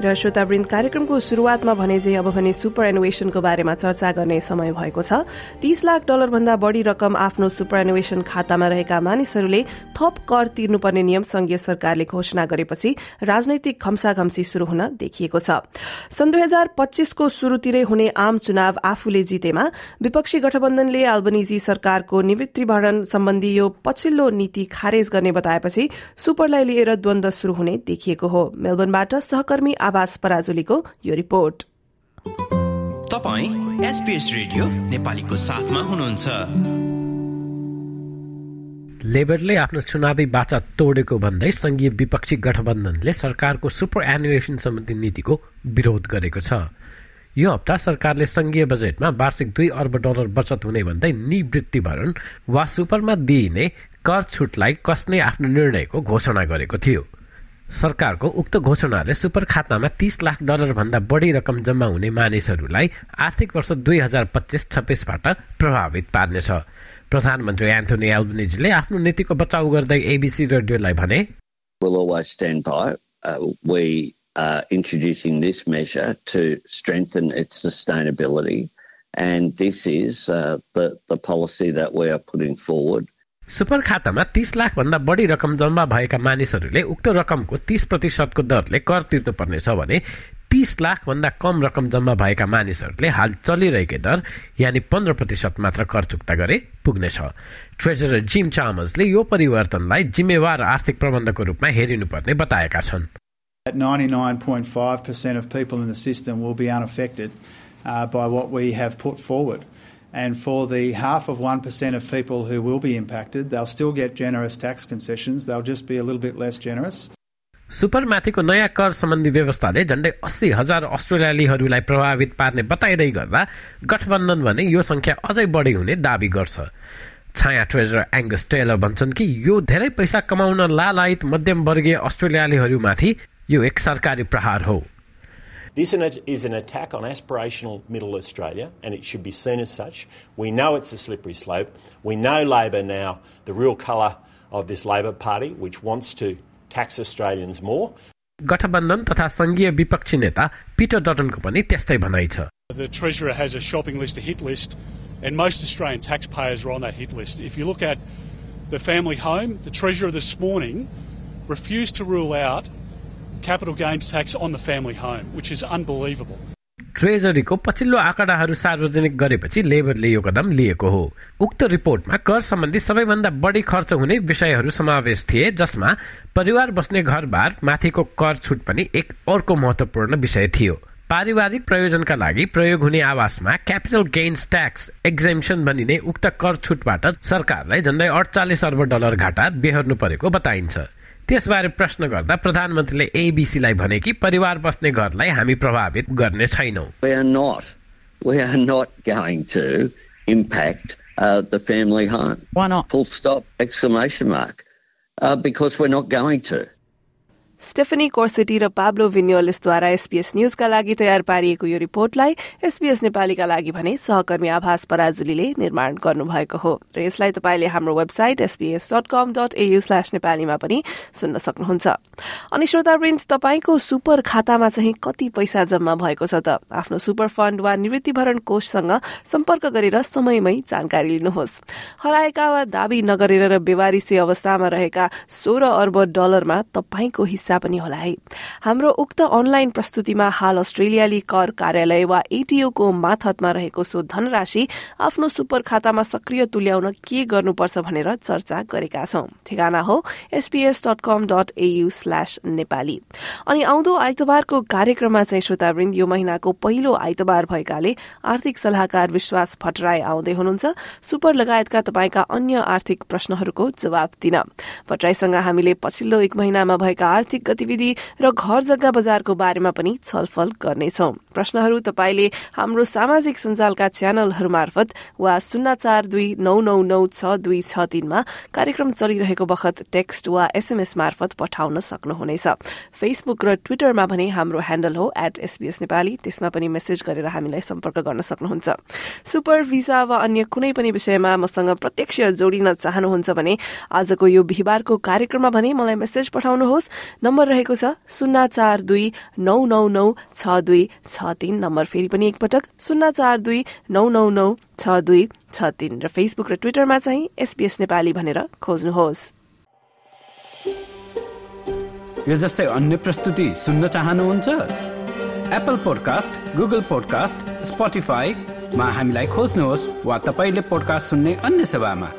र श्रोतावृन्द कार्यक्रमको शुरूआतमा भने चाहिँ अब भने सुपर एनुवेशनको बारेमा चर्चा गर्ने समय भएको छ। तीस लाख डलरभन्दा बढ़ी रकम आफ्नो सुपर एनुवेशन खातामा रहेका मानिसहरूले थप कर तिर्नुपर्ने नियम संघीय सरकारले घोषणा गरेपछि राजनैतिक घम्साघम्सी शुरू हुन देखिएको छ। सन् दुई हजार पच्चीसको शुरूतिरै हुने आम चुनाव आफूले जितेमा विपक्षी गठबन्धनले अल्बनिजी सरकारको निवृत्तिभरण सम्बन्धी यो पछिल्लो नीति खारेज गर्ने बताएपछि सुपरलाई लिएर द्वन्द शुरू हुने देखिएको हो। मेलबर्नबाट सहकर्मी आवास पराजुलीको यो रिपोर्ट। तपाईँ एसपीएस रेडियो नेपालीको साथमा हुनुहुन्छ। लेबरले आफ्नो चुनावी बाचा तोडेको भन्दै संघीय विपक्षी गठबन्धनले सरकारको सुपर एनुएसन सम्बन्धी नीतिको विरोध गरेको छ। यो हप्ता सरकारले संघीय बजेटमा वार्षिक दुई अर्ब डलर बचत हुने भन्दै निवृत्ति भरण वा सुपरमा दिइने कर छुटलाई कस्ने आफ्नो निर्णयको घोषणा गरेको थियो। सरकारको उक्त घोषणाले सुपर खातामा तिस लाख डलरभन्दा बढी रकम जम्मा हुने मानिसहरूलाई आर्थिक वर्ष दुई हजार पच्चिस छब्बिसबाट प्रभावित पार्नेछ। प्रधानमन्त्री एन्थोनी एल्बिजीले आफ्नो नीतिको बचाउ गर्दै एबिसी रेडियोलाई भने सुपर खातामा तीस लाख भन्दा बढी रकम जम्मा भएका मानिसहरूले उक्त रकमको तीस प्रतिशतको दरले कर तिर्नुपर्नेछ भने तीस लाख भन्दा कम रकम जम्मा भएका मानिसहरूले हाल चलिरहेकै दर यानि पन्ध्र प्रतिशत मात्र कर चुक्ता गरे पुग्नेछ ट्रेजरर जिम चामसले यो परिवर्तनलाई जिम्मेवार आर्थिक प्रबन्धको रूपमा हेरिनुपर्ने बताएका छन् 99.5% of people in the system will be unaffected uh, by what we have put forward. And for the half of 1% of people who will be impacted, they'll still get generous tax concessions. They'll just be a little bit less generous. सुपरमाथिको नयाँ कर सम्बन्धी व्यवस्थाले झण्डै अस्सी हजार अस्ट्रेलियालीहरूलाई प्रभावित पार्ने बताइँदै गर्दा गठबन्धन भने यो संख्या अझै बढी हुने दावी गर्छ छाया ट्रेजर एङ्गस टेलर भन्छन् कि यो धेरै पैसा कमाउन लालायत मध्यमवर्गीय अस्ट्रेलियालीहरूमाथि यो एक सरकारी प्रहार हो This is an attack on aspirational middle Australia, and it should be seen as such. We know it's a slippery slope. We know Labor now, the real colour of this Labor Party, which wants to tax Australians more. गठबन्धन तथा संघीय विपक्षी नेता Peter डटनको पनि त्यस्तै भनाइ छ The Treasurer has a shopping list, a hit list, and most Australian taxpayers are on that hit list. If you look at the family home, the Treasurer this morning refused to rule out capital gains tax on the family home, which is unbelievable. ट्रेजरीको पछिल्लो आँकडाहरू सार्वजनिक गरेपछि लेबरले यो कदम लिएको हो। उक्त रिपोर्टमा कर सम्बन्धी सबैभन्दा बढी खर्च हुने विषयहरू समावेश थिए जसमा परिवार बस्ने घरबार माथिको कर छुट पनि एक अर्को महत्वपूर्ण विषय थियो। पारिवारिक प्रयोजनका लागि प्रयोग हुने आवासमा क्यापिटल गेन्स ट्याक्स एक्जेम्सन भनिने उक्त कर छुटबाट सरकारलाई झन्डै अडचालिस अर्ब डलर घाटा बेहोर्नु परेको बताइन्छ। त्यसबारे प्रश्न गर्दा प्रधानमन्त्रीले एबिसीलाई भने कि परिवार बस्ने घरलाई हामी प्रभावित गर्ने छैनौँ uh, the family home. Why not? Full stop, exclamation mark. Uh, because we're not going to. Stephanie Corsetti र पाब्लो विनियोलिसद्वारा एसपीएस न्यूजका लागि तयार पारिएको यो रिपोर्टलाई एसपीएस नेपालीका लागि भने सहकर्मी आभास पराजुलीले निर्माण गर्नुभएको हो। र यसलाई तपाईँले हाम्रो website SPS dot com dot AU slash नेपालीमा पनि सुन्न सक्नुहुन्छ। अनि श्रोतावृन्द तपाईँको सुपर खातामा चाहिँ कति पैसा जम्मा भएको छ त? आफ्नो सुपर फण्ड वा निवृत्तिभरण कोषसँग सम्पर्क गरेर समयमै जानकारी लिनुहोस्। हराएका वा दावी नगरेर र बेवारिसी अवस्थामा रहेका सोह्र अर्ब डलरमा तपाईँको हिस्सा हिस्सा पनि होला है। हाम्रो उक्त अनलाइन प्रस्तुतिमा हाल अस्ट्रेलियाली कर कार्यालय वा एटीओको माथहतमा रहेको सो धनराशि आफ्नो सुपर खातामा सक्रिय तुल्याउन के गर्नुपर्छ भनेर चर्चा गरेका छौं। ठेगाना हो SPS dot com dot AU slash Nepali. अनि आउँदो आइतबारको कार्यक्रममा चाहिँ श्रोतावृन्द यो महिनाको पहिलो आइतबार भएकाले आर्थिक सल्लाहकार विश्वास भट्टराई आउँदै हुनुहुन्छ। सुपर लगायतका तपाईँका अन्य आर्थिक प्रश्नहरूको जवाब दिन। भट्टराईसँग हामीले पछिल्लो एक महिनामा भएका आर्थिक आर्थिक गतिविधि र घर जग्गा बजारको बारेमा पनि छलफल गर्नेछौ। प्रश्नहरू तपाईँले हाम्रो सामाजिक सञ्जालका च्यानलहरू मार्फत वा शून्य चार दुई नौ नौ नौ छ दुई छ तीनमा कार्यक्रम चलिरहेको बखत टेक्स्ट वा एसएमएस मार्फत पठाउन सक्नुहुनेछ। फेसबुक र ट्विटरमा भने हाम्रो ह्यान्डल हो एट एसबीएस नेपाली। त्यसमा पनि मेसेज गरेर हामीलाई सम्पर्क गर्न सक्नुहुन्छ। सुपर भिसा वा अन्य कुनै पनि विषयमा मसँग प्रत्यक्ष जोडिन चाहनुहुन्छ भने आजको यो बिहिबारको कार्यक्रममा भने मलाई मेसेज पठाउनुहोस्। नम्बर रहेको छ शून्य चार दुई नौ नौ नौ छ दुई छ तीन नम्बर। फेरि पनि एकपटक शून्य चार दुई नौ नौ नौ छ दुई छ तीन र फेसबुक र ट्विटरमा चाहिँ एसपीएस नेपाली भनेर खोज्नुहोस्। यो जस्तै अन्य प्रस्तुति सुन्न चाहनुहुन्छ? एप्पल पोडकास्ट गुगल पोडकास्ट स्पोटिफाईमा हामीलाई खोज्नुहोस् वा तपाईँले पोडकास्ट सुन्ने अन्य सेवामा।